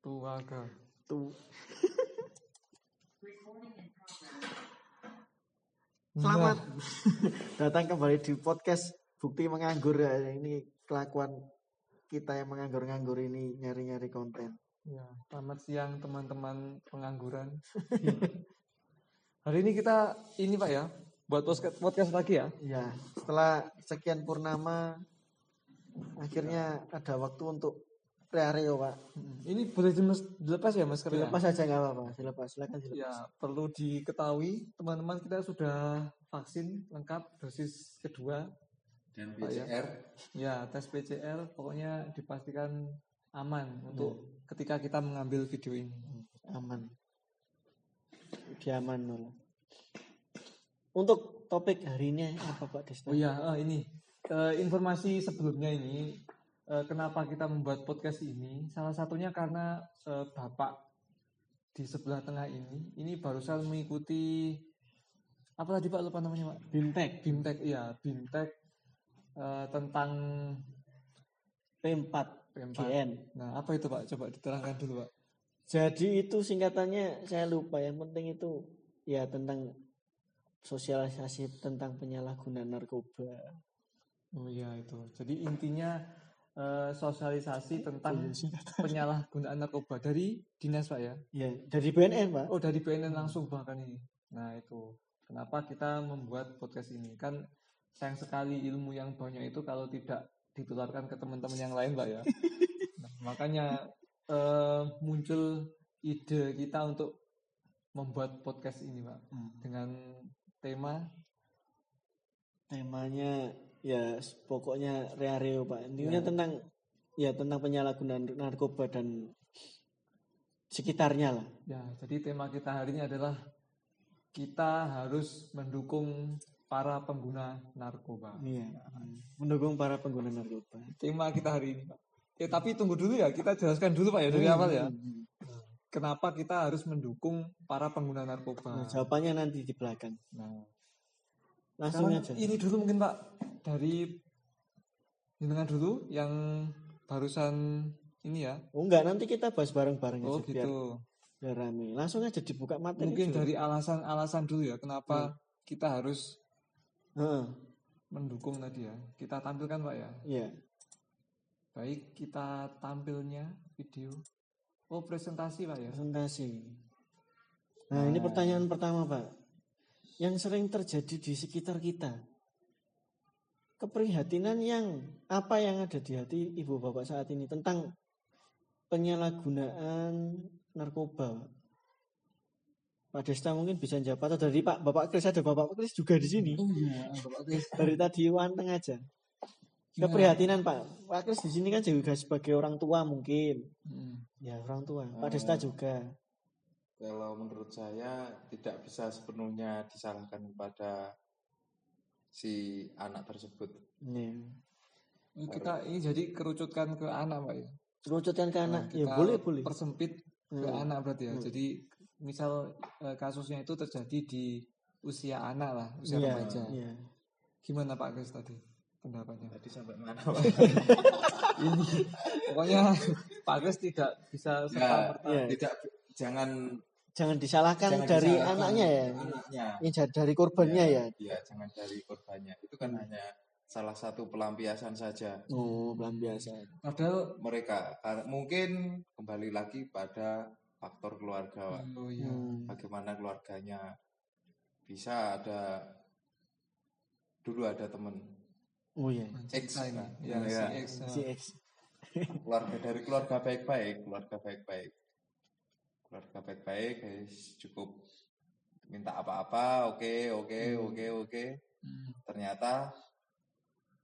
Tuaga. Nah, Selamat datang kembali di podcast Bukti Menganggur ya. Ini kelakuan kita yang menganggur-nganggur ini nyari-nyari konten. Ya, selamat siang teman-teman pengangguran. Hari ini kita ini Pak ya, buat podcast, podcast lagi ya. Ya, setelah sekian purnama akhirnya ada waktu untuk Reo Pak. Ini boleh dimas- dilepas ya Mas Kerja? Dilepas saja nggak apa-apa, dilepas, silakan dilepas. Ya, perlu diketahui teman-teman kita sudah vaksin lengkap dosis kedua. dan Pak, ya. PCR Ya, tes PCR pokoknya dipastikan aman untuk ketika kita mengambil video ini. Aman. Diaman nol. Untuk topik hari ini apa Pak Desta? Oh iya, eh, ini Eh, informasi sebelumnya ini eh, kenapa kita membuat podcast ini? Salah satunya karena eh, Bapak di sebelah tengah ini ini barusan mengikuti apa tadi Pak lupa namanya Pak? Bimtek Bimtek, iya Bimtek eh, tentang P4 P4. GN. Nah, apa itu Pak? Coba diterangkan dulu Pak. Jadi itu singkatannya saya lupa. Yang penting itu ya tentang sosialisasi tentang penyalahgunaan narkoba. Oh iya itu. Jadi intinya eh, sosialisasi tentang Iya, penyalahgunaan narkoba dari dinas Pak ya. Ya, dari BNN Pak. Oh dari BNN langsung bahkan ini. Nah itu kenapa kita membuat podcast ini kan sayang sekali ilmu yang banyak itu kalau tidak ditularkan ke teman-teman yang lain pak ya. Nah, makanya eh, muncul ide kita untuk membuat podcast ini pak Hmm. dengan tema Temanya ya pokoknya Reo Pak. Intinya Ya. tentang ya tentang penyalahgunaan narkoba dan sekitarnya lah. ya jadi tema kita hari ini adalah kita harus mendukung para pengguna narkoba. Iya. Mendukung para pengguna narkoba. Tema kita hari ini pak. Ya tapi tunggu dulu ya kita jelaskan dulu pak ya dari Hmm, awal ya. hmm, hmm. kenapa kita harus mendukung para pengguna narkoba. Nah, jawabannya nanti di belakang. Nah, Langsung sekarang aja. ini dulu mungkin Pak dari jenengan dulu yang barusan ini ya. Oh enggak, nanti kita bahas bareng-bareng Oh aja biar, gitu. biar rame. Langsung aja dibuka materi. Mungkin Jul. dari alasan-alasan dulu ya kenapa kita harus Heeh, mendukung tadi ya. Kita tampilkan Pak ya. Iya. Baik kita tampilnya video. Oh presentasi Pak ya. presentasi. Nah, ini pertanyaan pertama, Pak. Yang sering terjadi di sekitar kita. Keprihatinan yang apa yang ada di hati Ibu Bapak saat ini tentang penyalahgunaan narkoba. Pak. Desta mungkin bisa jawab atau dari Pak Bapak Kris ada Bapak Kris juga di sini. Oh iya, Bapak Kris. Dari tadi wanteng aja. Gimana? Keprihatinan Pak. Pak Kris di sini kan juga sebagai orang tua mungkin. Hmm. Ya orang tua. Pak Desta juga. Kalau menurut saya tidak bisa sepenuhnya disalahkan kepada si anak tersebut Iya. Ini Kita ini jadi kerucutkan ke anak Pak ya. Kerucutkan ke anak. Nah, ya boleh boleh. Persempit ke Hmm. anak berarti ya. Hmm. Jadi misal eh, kasusnya itu terjadi di usia anak lah, usia Iya, remaja. iya. Gimana Pak Kris tadi pendapatnya? tadi sampai mana Ini pokoknya Pak Kris tidak bisa ya, serta Iya. tidak jangan Jangan disalahkan jangan dari disalahkan anaknya ya. anaknya Ini dari korbannya ya. Iya, jangan dari korbannya itu kan hanya salah satu pelampiasan saja Oh, belum biasa. Padahal mereka mungkin kembali lagi pada faktor keluarga oh iya. Hmm. bagaimana keluarganya bisa ada dulu ada temen Oh iya. X. Ya, Ya. si X. Si X. keluarga dari keluarga baik-baik keluarga baik-baik keluarga baik-baik guys cukup minta apa-apa oke oke Hmm. oke oke Hmm. ternyata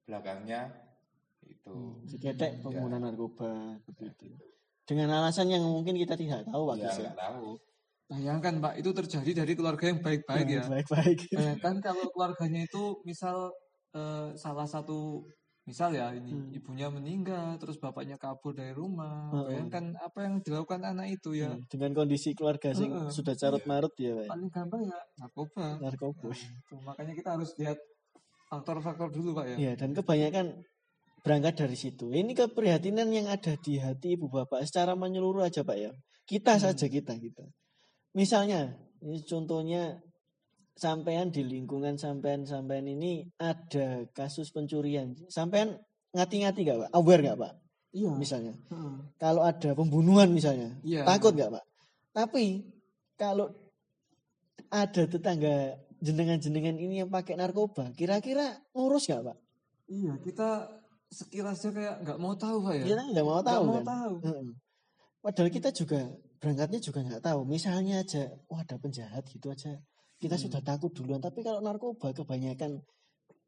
belakangnya itu Hmm, Si ketek pengguna Ya. narkoba begitu. Dengan alasan yang mungkin kita tidak tahu Pak ya Kris ya. nggak tahu Bayangkan Pak, itu terjadi dari keluarga yang baik-baik ya. Baik-baik. Bayangkan kalau keluarganya itu misal eh, salah satu misal ya ini Hmm. ibunya meninggal terus bapaknya kabur dari rumah. Hmm. Bayangkan apa yang dilakukan anak itu ya. Hmm, Dengan kondisi keluarga sing Heeh. sudah carut marut ya, Pak. Paling gampang ya narkoba. Narkoba. Nah, itu. Makanya kita harus lihat faktor-faktor dulu Pak ya. Iya, dan kebanyakan berangkat dari situ. Ini keprihatinan yang ada di hati ibu bapak secara menyeluruh aja pak ya. Kita Hmm. saja kita kita. Misalnya, ini contohnya sampean di lingkungan sampean sampean ini ada kasus pencurian. Sampean ngati-ngati gak pak? Aware gak pak? Iya. Misalnya, Heeh. kalau ada pembunuhan misalnya, Iya. takut gak pak? Tapi kalau ada tetangga jenengan-jenengan ini yang pakai narkoba, kira-kira ngurus gak pak? Iya, kita sekiranya kayak nggak mau tahu pak ya. Kita nggak mau tahu mau kan? tahu. Heeh. Padahal kita juga berangkatnya juga nggak tahu. Misalnya aja, wah ada penjahat gitu aja, kita Hmm. sudah takut duluan. Tapi kalau narkoba kebanyakan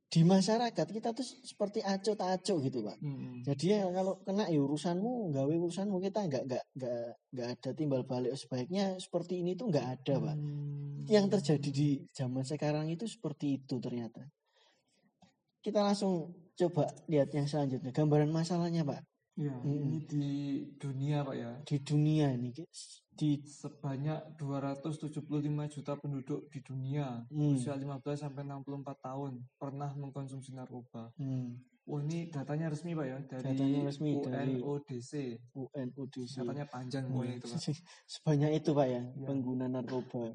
di masyarakat kita tuh seperti aco tak aco gitu pak. Hmm. Jadi ya kalau kena ya urusanmu, gawe urusanmu kita nggak nggak nggak nggak ada timbal balik. Sebaiknya seperti ini tuh nggak ada pak. Hmm. Yang terjadi di zaman sekarang itu seperti itu ternyata. Kita langsung coba lihat yang selanjutnya. Gambaran masalahnya pak Iya, Hmm. ini di dunia pak ya. di dunia ini di Sebanyak 275 juta penduduk di dunia Hmm. usia 15 sampai 64 tahun pernah mengkonsumsi narkoba. hmm, Oh ini datanya resmi pak ya dari Datanya resmi dari- UNODC. UNODC. Datanya panjang Hmm. itu pak. Sebanyak itu pak ya Iya. pengguna narkoba,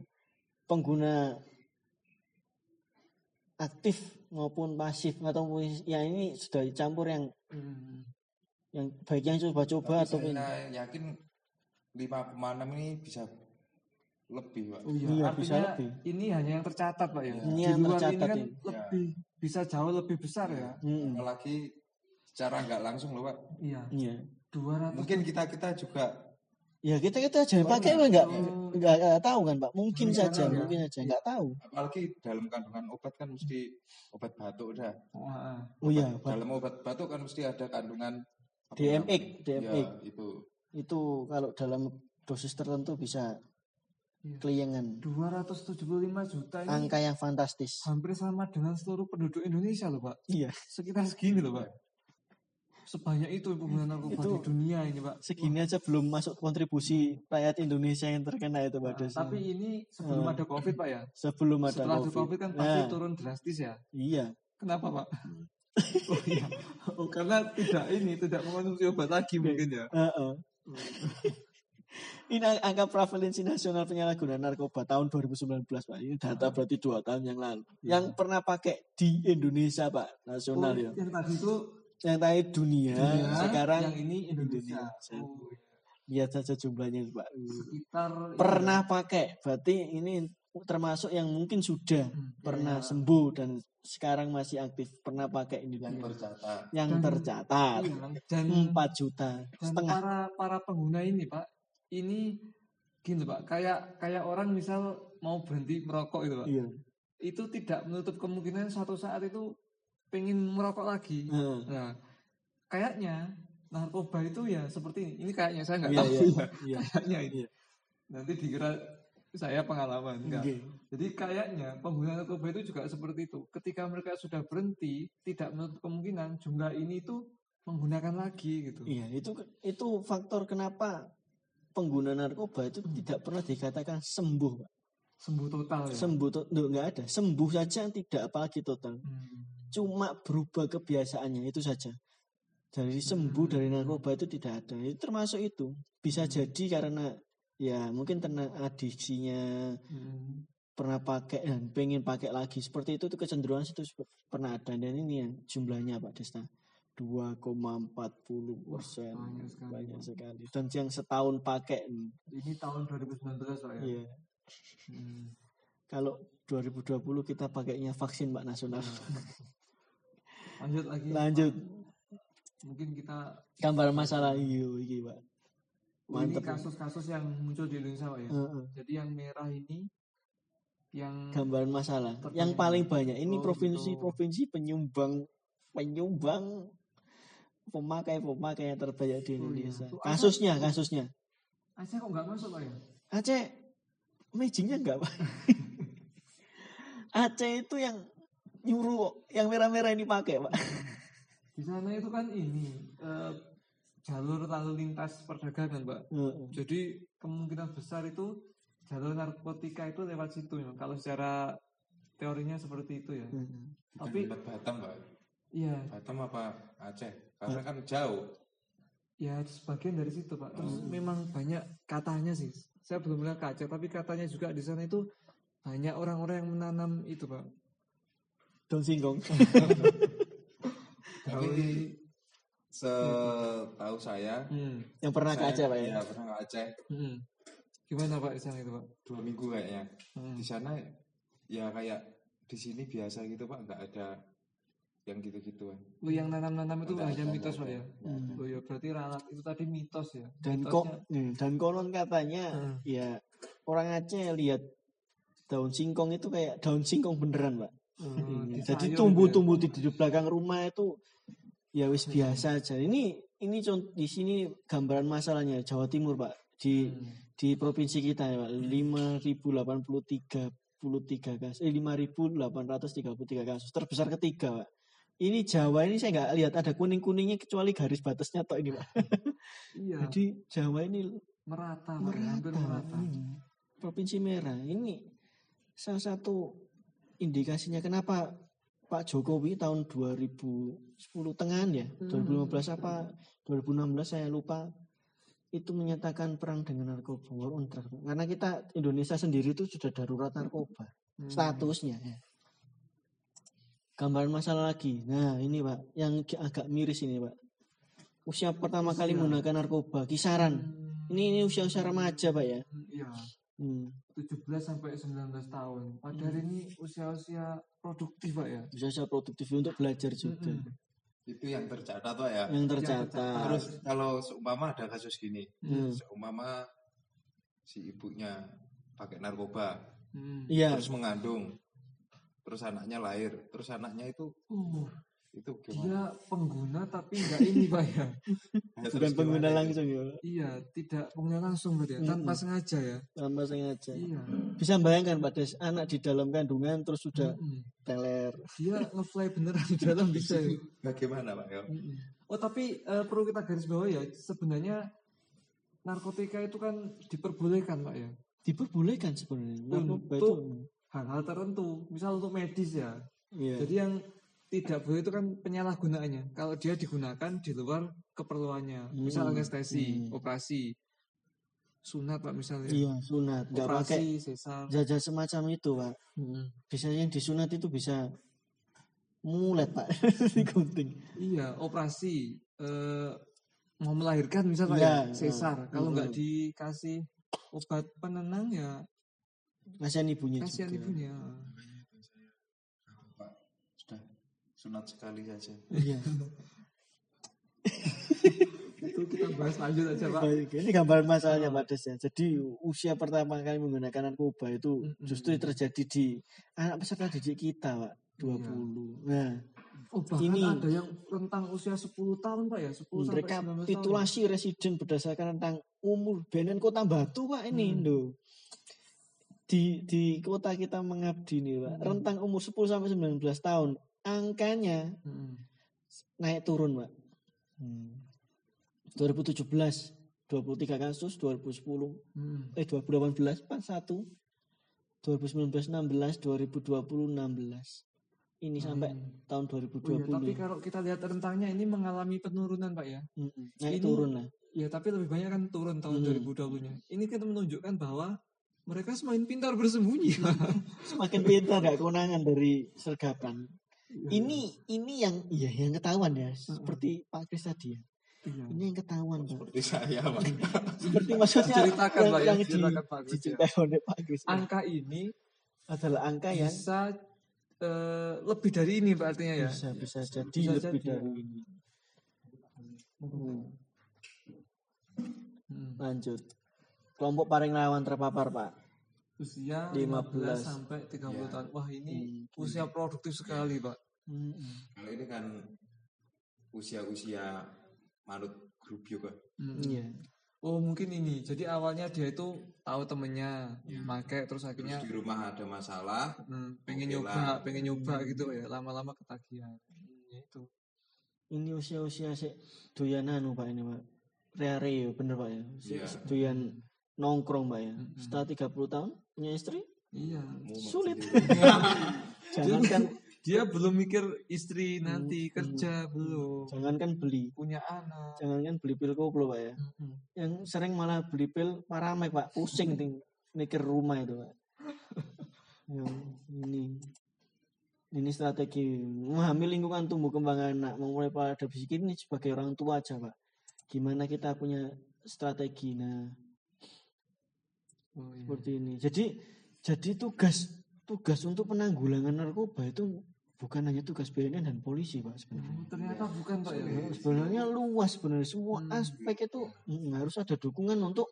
pengguna aktif maupun pasif atau ya ini sudah dicampur yang Hmm. Yang baik yang coba-coba atau saya yakin 5,6 ini bisa lebih, Pak. Oh iya, Iya, artinya bisa lebih. ini hanya yang tercatat pak ya. Ini Di yang luar tercatat ini kan ini. lebih bisa jauh lebih besar ya. Hmm, Apalagi secara nggak langsung loh, Pak. Iya. iya. 200 Mungkin kita-kita juga Ya kita kita jangan Oh, pakai iya. nggak nggak nggak tahu kan pak? Mungkin Mungkin saja, ya. mungkin saja nggak tahu. apalagi dalam kandungan obat kan mesti obat batuk udah. Oh, ah. Oh iya, Pak. Dalam obat batuk kan mesti ada kandungan DMX? DMX. Ya, itu. itu kalau dalam dosis tertentu bisa Iya. keliengan 275 juta ini angka yang fantastis. hampir sama dengan seluruh penduduk Indonesia loh pak. Iya. Sekitar segini loh pak. Sebanyak itu pengguna narkoba Itu- di dunia ini pak. Segini aja belum masuk kontribusi rakyat Indonesia yang terkena itu Nah, pada tapi ini sebelum Oh. ada covid pak ya. sebelum ada Setelah ada COVID. covid kan pasti Nah, turun drastis ya. Iya. Kenapa pak? Oh iya. Oh karena tidak ini tidak mengonsumsi obat lagi mungkin ya. Heeh. Ini ang- angka prevalensi nasional penyalahgunaan narkoba tahun 2019 Pak. Ini data berarti dua tahun yang lalu. Iya. Yang pernah pakai di Indonesia Pak, nasional Oh, ya. Yang tadi itu Yang tadi dunia, dunia, sekarang yang ini Indonesia. Indonesia. Oh, iya. lihat saja jumlahnya Pak. Sekitar Pernah pakai, berarti ini termasuk yang mungkin sudah Hmm, pernah iya. sembuh dan sekarang masih aktif pernah pakai ini yang dulu. tercatat. yang Dan- tercatat Iya, dan 4 juta dan setengah para para pengguna ini pak ini gini pak kayak kayak orang misal mau berhenti merokok itu pak iya itu tidak menutup kemungkinan suatu saat itu pengen merokok lagi Heeh. nah kayaknya narkoba itu ya seperti ini ini kayaknya saya nggak Iya, tahu iya, ya iya. kayaknya ini Iya. nanti dikira saya pengalaman enggak Oke. Jadi kayaknya pengguna narkoba itu juga seperti itu ketika mereka sudah berhenti tidak menutup kemungkinan jumlah ini itu menggunakan lagi gitu Iya, itu itu faktor kenapa pengguna narkoba itu Hmm. tidak pernah dikatakan sembuh, Pak. sembuh total ya Sembuh to- Duh, nggak ada. Sembuh saja tidak apalagi total. Hmm. Cuma berubah kebiasaannya itu saja. Dari sembuh dari Hmm. narkoba itu tidak ada. Itu termasuk itu. Bisa jadi karena ya mungkin karena adiksinya Hmm. Pernah pakai dan pengen pakai lagi. Seperti itu tuh kecenderungan itu pernah ada. Dan ini yang jumlahnya Pak Desta 2,40 persen. Banyak sekali, banyak Pak. sekali. Dan yang setahun pakai ini tahun 2019 pak ya? Iya. Hmm. kalau 2020 kita pakainya vaksin Pak nasional. Lanjut lagi lanjut. Mungkin kita gambar masalah iyo iki Pak. Ini kasus-kasus yang muncul di Indonesia pak ya? Jadi yang merah ini yang gambaran masalah. Yang paling banyak. Ini Oh, provinsi-provinsi penyumbang penyumbang pemakai pemakai yang terbanyak di Oh, iya. Indonesia. Tuh, kasusnya kasusnya. Aceh kok nggak masuk pak ya? Aceh magic-nya enggak Pak. Aceh itu yang nyuruh kok, yang merah-merah ini pakai Pak. Di sana itu kan ini eh, jalur lalu lintas perdagangan pak. Heeh. jadi kemungkinan besar itu jalur narkotika itu lewat situ ya kalau secara teorinya seperti itu ya. Bukan Tapi- obat Batam, Pak. iya Batam apa Aceh? karena kan jauh. Ya sebagian dari situ pak. Terus Hmm. memang banyak katanya sih. Saya belum melihat ke Aceh, tapi katanya juga di sana itu banyak orang-orang yang menanam itu pak. Daun singkong. Tapi setahu saya, Hmm. Yang pernah ke saya- Aceh Pak ya? Iya, pernah ke Aceh Hmm. Gimana pak di sana itu pak? dua minggu kayaknya. Hmm. Di sana ya kayak di sini biasa gitu pak, nggak ada yang gitu-gituan. Oh, yang nanam-nanam itu hanya mitos pak ya? Hmm. Oh ya berarti ralat itu tadi mitos ya. Dan Mitosnya- kok nih, dan konon katanya Hmm. ya orang Aceh lihat daun singkong itu kayak daun singkong beneran, Pak. Hmm, Iya. di Jadi tumbuh-tumbuh di, di belakang rumah itu ya wis biasa aja. Ini ini contoh di sini gambaran masalahnya Jawa Timur, Pak. Di gitu ya. Hmm. Di provinsi kita ya, Pak. 5083 tiga kasus, eh 5.833 kasus, terbesar ketiga, Pak. Ini Jawa ini saya nggak lihat ada kuning-kuningnya kecuali garis batasnya tok ini, Pak. Iya, Jadi Jawa ini merata, merata. merata. Hmm. Provinsi merah. Ini salah satu indikasinya kenapa Pak Jokowi tahun 2010 tengahan ya, Hmm. 2015 apa 2016 saya lupa itu menyatakan perang dengan narkoba war on drugs. Karena kita Indonesia sendiri itu sudah darurat narkoba Hmm. statusnya ya. Gambaran masalah lagi. Nah, ini Pak, yang agak miris ini, Pak. Usia pertama kali Usia. menggunakan narkoba, kisaran Hmm. ini ini usia-usia remaja, Pak ya. Iya, Hmm. 17 sampai 19 tahun. Padahal ini usia-usia produktif, Pak ya. Usia-usia produktif untuk belajar juga. Mm-mm. Itu yang tercatat tuh ya. Yang tercatat. Terus kalau seumpama ada kasus gini, Hmm. seumpama si ibunya pakai narkoba, Hmm. Iya. terus mengandung, terus anaknya lahir, terus anaknya itu Uh, itu dia gimana? pengguna tapi enggak ini, Pak ya. Bukan pengguna gimana langsung ya, Iya, tidak pengguna langsung berarti ya, tanpa sengaja ya. tanpa sengaja. Iya. Bisa bayangkan Pak Des, anak di dalam kandungan terus sudah Mm-mm. teler. Dia ngefly beneran di dalam bisa ya. Bagaimana Pak? Ya? Oh tapi eh, perlu kita garis bawah ya, sebenarnya narkotika itu kan diperbolehkan Pak ya. Diperbolehkan sebenarnya. Narkoba. Untuk hal-hal tertentu, misal untuk medis ya. Iya. Jadi yang tidak boleh itu kan penyalahgunaannya. Kalau dia digunakan di luar keperluannya, misal Hmm. anestesi, Hmm. operasi, sunat Pak misalnya, Iya, sunat. Enggak pakai operasi, sesar. jajah semacam itu, Pak. Mm. Biasanya yang disunat itu bisa mulet, Pak. Digunting. Iya, operasi eh, mau melahirkan misal Pak Iya, ya, sesar. Kalau nggak dikasih obat penenang ya Kasihan ibunya kasihan ibunya. Sunat sekali saja. Iya. Itu kita bahas lanjut aja Pak. Baik, ini gambaran masalahnya Pak Des ya. Jadi usia pertama kali menggunakan narkoba itu justru terjadi di anak peserta didik kita, Pak. 20. Nah, Oh bahkan Ini- ada yang rentang usia 10 tahun Pak ya, 10 sampai 19 tahun. rekapitulasi residen berdasarkan tentang umur Benen Kota Batu, Pak ini, Hmm. loh. Di di kota kita mengabdi nih, Pak. Hmm. Rentang umur 10 sampai 19 tahun, angkanya Mm. naik turun, Pak. Hmm. 2017 23 kasus, 2010 Mm. eh 2018 Pak 1 2019 16 2020 16 ini sampai Hmm. tahun Oh iya, 2020 tapi kalau kita lihat rentangnya ini mengalami penurunan Pak ya. Mm-mm. naik ini- turun lah Ya tapi lebih banyak kan turun tahun Hmm. 2020-nya. Ini kan menunjukkan bahwa mereka semakin pintar bersembunyi. semakin pintar gak kewenangan dari sergapan. Ini ini yang iya yang ketahuan ya seperti Pak Kris tadi ya Iya. ini yang ketahuan Pak Seperti saya Pak. seperti maksudnya Ceritakan, yang, Pak, ya. yang di, Ceritakan, Pak Kris, ya. dicintai oleh Pak Kris ya. Angka ini adalah angka yang bisa eh, lebih dari ini Pak artinya ya. bisa bisa jadi Bisa lebih jadi, ya. dari ini Hmm. Hmm. lanjut kelompok paling rawan terpapar Pak Usia 15. 15 sampai 30 Iya. tahun. Wah, ini Hmm. usia produktif sekali, Pak. Mm-mm. Kalau ini kan usia-usia manut grup juga. Hmm. Iya. Oh, mungkin ini. Jadi awalnya dia itu tahu temennya, Iya. pakai terus Terus akhirnya di rumah ada masalah, hmm, pengen Oke nyoba, lah. pengen nyoba gitu ya. Lama-lama ketagihan. Hmm, ya itu. Ini usia-usia sih doyan anu Pak ini Pak. Reare ya bener Pak ya. Si- Iya. Doyan nongkrong Pak ya. Mm-mm. Setelah 30 tahun punya istri Iya. Sulit. jangan kan Dia belum mikir istri Hmm, nanti hmm, kerja belum, Jangankan beli, punya anak. jangankan beli pil koplo Pak ya. Mm-mm. Yang sering malah beli pil paramek Pak, pusing ting mikir rumah itu Pak. Ya, ini ini strategi memahami lingkungan tumbuh kembang anak memulai pada bisikin ini sebagai orang tua aja Pak. Gimana kita punya strategi nah Oh, iya. seperti ini. Jadi jadi tugas tugas untuk penanggulangan narkoba itu bukan hanya tugas BNN dan polisi Pak sebenarnya. Oh, ternyata bukan Pak ya. Sebenarnya- luas sebenarnya semua Hmm. aspek itu mm, harus ada dukungan untuk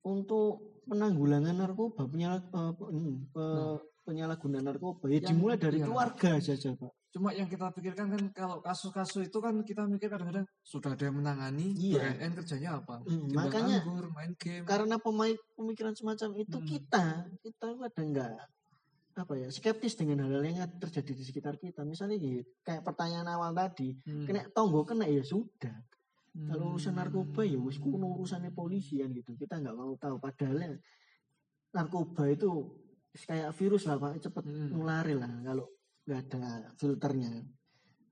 untuk penanggulangan narkoba penyala, eh, pe- mm, pe- penyalahgunaan narkoba ya Yang- dimulai dari iya. keluarga saja pak Cuma yang kita pikirkan kan kalau kasus-kasus itu kan kita mikir kadang-kadang sudah ada yang menangani, Iya. BNN kerjanya apa? Hmm, Timbang makanya- anggur, main game. karena pemain pemikiran semacam itu Hmm. kita kita ada enggak apa ya skeptis dengan hal-hal yang terjadi di sekitar kita misalnya gitu kayak pertanyaan awal tadi Hmm. kena tonggo kena ya sudah Hmm. Kalau urusan narkoba ya wis kuno urusannya polisi kan gitu. Kita nggak mau tahu padahal narkoba itu kayak virus lah Pak, cepet Hmm. nulari lah kalau nggak ada filternya.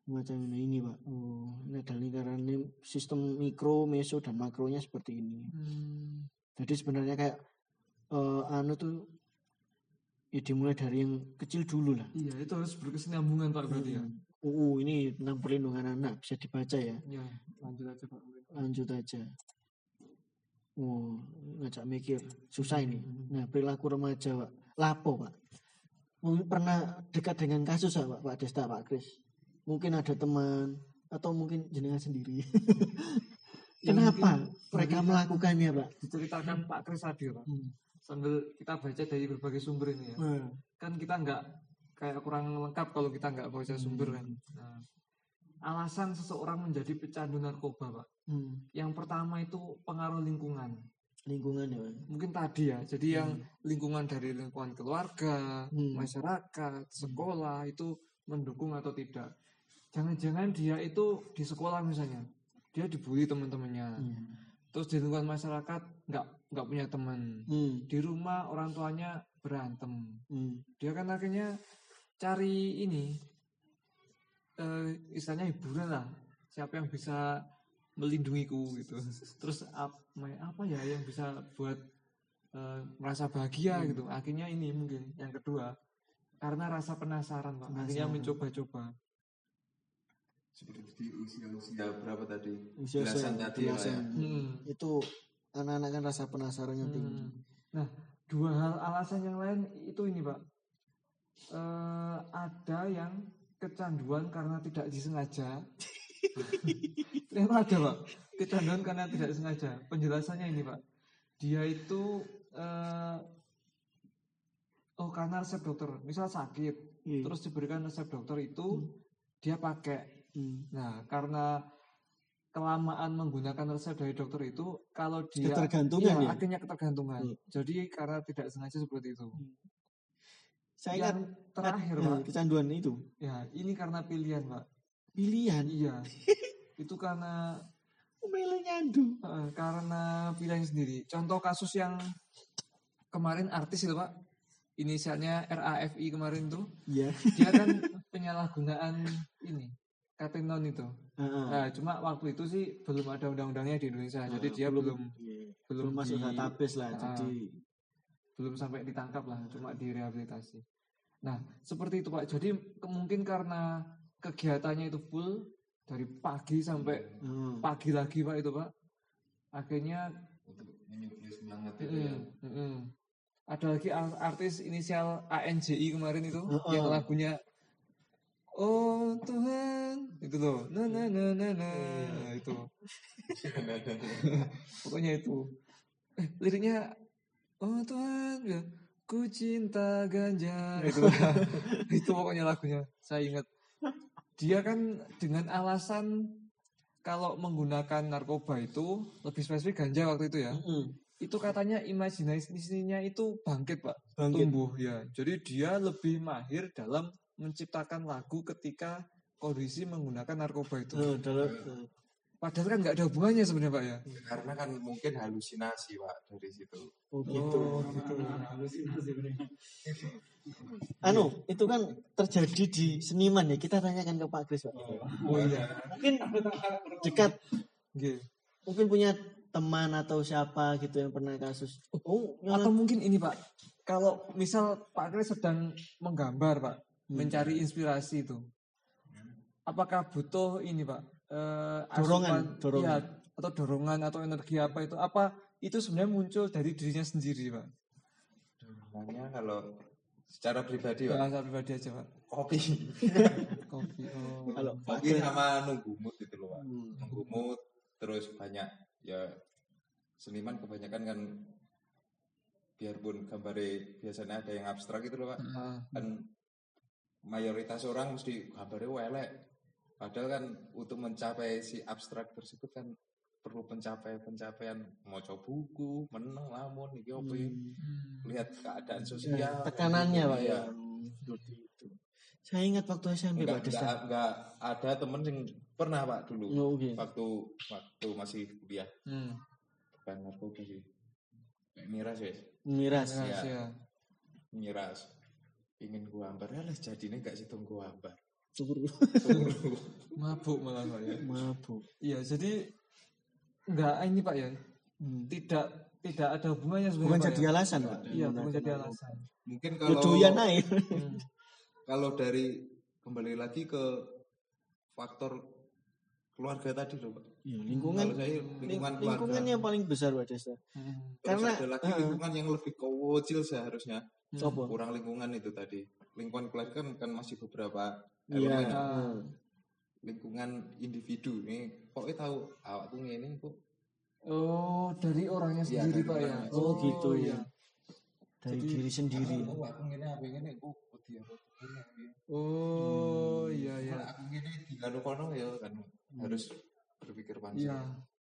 Macam ini, ini Pak. Oh, ini ada lingkaran ini sistem mikro, meso dan makronya seperti ini. Hmm. Jadi sebenarnya kayak eh, anu tuh ya dimulai dari yang kecil dulu lah. Iya, itu harus berkesinambungan Pak berarti ya. Hmm. UU ini tentang perlindungan anak bisa dibaca ya. Ya, lanjut aja Pak. lanjut aja. Oh, ngajak mikir. Susah ini. Nah, perilaku remaja, Pak. Lapo, Pak. Mungkin pernah dekat dengan kasus, Pak, Pak Desta, Pak Kris. Mungkin ada teman, atau mungkin jenengan sendiri. Ya, Kenapa mungkin mereka melakukannya, Pak? Diceritakan Pak Kris tadi Pak. Hmm. Sambil kita baca dari berbagai sumber ini ya. Nah, Kan kita nggak kayak kurang lengkap kalau kita nggak baca sumber kan. Hmm. Nah, alasan seseorang menjadi pecandu narkoba Pak. hmm, Yang pertama itu pengaruh lingkungan. Lingkungan ya. Mungkin tadi ya. Jadi yang lingkungan dari lingkungan keluarga, Hmm. masyarakat, sekolah itu mendukung atau tidak. Jangan-jangan dia itu di sekolah misalnya, dia dibully teman-temannya. Hmm. Terus di lingkungan masyarakat nggak nggak punya teman. Hmm. Di rumah orang tuanya berantem. Hmm. Dia kan akhirnya cari ini eh, istilahnya hiburan lah. Siapa yang bisa melindungiku gitu. Terus ap- apa ya yang bisa buat eh, merasa bahagia Hmm. gitu. Akhirnya ini mungkin yang kedua karena rasa penasaran pak. Akhirnya mencoba-coba. Seperti di usia-usia berapa tadi? Usia Belasan tadi ya, ya? belasan. Hmm. Itu anak-anak kan rasa penasarannya tinggi. Hmm. Nah, dua hal alasan yang lain itu ini, Pak. Eh, ada yang kecanduan karena tidak disengaja. Ternyata ada, Pak. Kecanduan karena tidak disengaja. Penjelasannya ini, Pak. Dia itu eh, oh karena resep dokter, misal sakit, Iya. terus diberikan resep dokter itu dia pakai. Hmm. Nah, karena kelamaan menggunakan resep dari dokter itu, kalau dia Ketergantungan Iya, ya? akhirnya ketergantungan. Hmm. Jadi karena tidak sengaja seperti itu. Saya yang ingat terakhir, eh, Pak. kecanduan itu Ya, ini karena pilihan, Pak. Pilihan. Iya. itu karena Milih nyandu. eh, karena pilihan sendiri. Contoh kasus yang kemarin artis itu, Pak. Inisialnya RAFI kemarin tuh, Iya. dia kan penyalahgunaan ini katenon itu. Heeh. Nah, cuma waktu itu sih belum ada undang-undangnya di Indonesia. Jadi dia belum iya. belum belum masuk di- database lah. Ah. Jadi belum sampai ditangkap lah, cuma direhabilitasi. Nah, seperti itu Pak. Jadi mungkin karena kegiatannya itu full dari pagi sampai hmm. pagi lagi Pak itu Pak. Akhirnya Untuk semangat itu ya. mm, mm, mm. ada lagi ar- artis inisial ANJI kemarin itu yang lagunya Oh Tuhan itu loh na na na na na Nah, itu pokoknya itu eh, liriknya oh Tuhan ya ku cinta ganja itu itu pokoknya lagunya saya ingat dia kan dengan alasan kalau menggunakan narkoba itu lebih spesifik ganja waktu itu ya Mm-mm. itu katanya imajinasinya itu bangkit pak Bangkit. tumbuh ya jadi dia lebih mahir dalam menciptakan lagu ketika kondisi menggunakan narkoba itu Eh, dalam Padahal kan nggak ada hubungannya sebenarnya Pak ya. Karena kan mungkin halusinasi Pak dari situ. Oh gitu. Oh, gitu. Anu, itu kan terjadi di seniman ya. Kita tanyakan ke Pak Kris, Pak. Oh iya. Mungkin dekat, Oke. mungkin punya teman atau siapa gitu yang pernah kasus. Oh, Atau mungkin ini Pak, kalau misal Pak Kris sedang menggambar Pak, mencari inspirasi itu, apakah butuh ini Pak? Eh, Dorongan, asupan- dorongan. iya, atau dorongan atau energi apa itu? Apa itu sebenarnya muncul dari dirinya sendiri Pak? Makanya kalau secara pribadi Pak, Bahasa pribadi aja Pak. kopi. Kopi. Oh. kalau Pak Kopi sama nunggu mood gitu loh Pak. Hmm. Nunggu mood terus banyak ya seniman kebanyakan kan biarpun gambarnya biasanya ada yang abstrak gitu loh Pak. Ah, Kan mayoritas orang mesti gambarnya welek. Padahal kan untuk mencapai si abstrak tersebut kan perlu pencapaian-pencapaian mau coba buku, menang lamun iki opo ya. hmm. lihat keadaan Ya, sosial tekanannya Pak ya. Iya. Seperti itu. Saya ingat waktu SMP Pak enggak, Desta. enggak, enggak ada temen yang pernah pak dulu Oh, oke. waktu waktu masih kuliah Hmm. bukan narkoba sih miras ya Miras. Iya. Rahasia. miras ingin gua ambar ya lah jadinya gak sih gua ambar Syukur. Mabuk malah Pak ya. Mabuk. Iya, jadi enggak ini Pak ya. Hmm. Tidak tidak ada hubungannya sebenarnya. Bukan jadi ya. alasan Pak. Iya, bukan jadi alasan. mungkin Ya kalau doyan aja. Hmm. kalau dari kembali lagi ke faktor keluarga tadi loh pak Ya, lingkungan kalau saya ling- lingkungan lingkungan keluarga yang paling besar Pak Desta. Hmm. Terus karena, ada lagi uh-uh. lingkungan yang lebih kecil seharusnya Hmm. Sopo? kurang lingkungan itu tadi lingkungan keluarga kan, kan masih beberapa Iya. elemen Ah. lingkungan individu nih pokoknya tahu awak tuh ini kok Oh, dari orangnya Iya, sendiri dari Pak ya. orangnya. Oh, gitu iya. ya. Dari Jadi- diri sendiri. aku aku ngene apa ngene aku ya. Oh, iya Kalau iya. aku ngene diganu kono ya kan harus berpikir panjang Iya,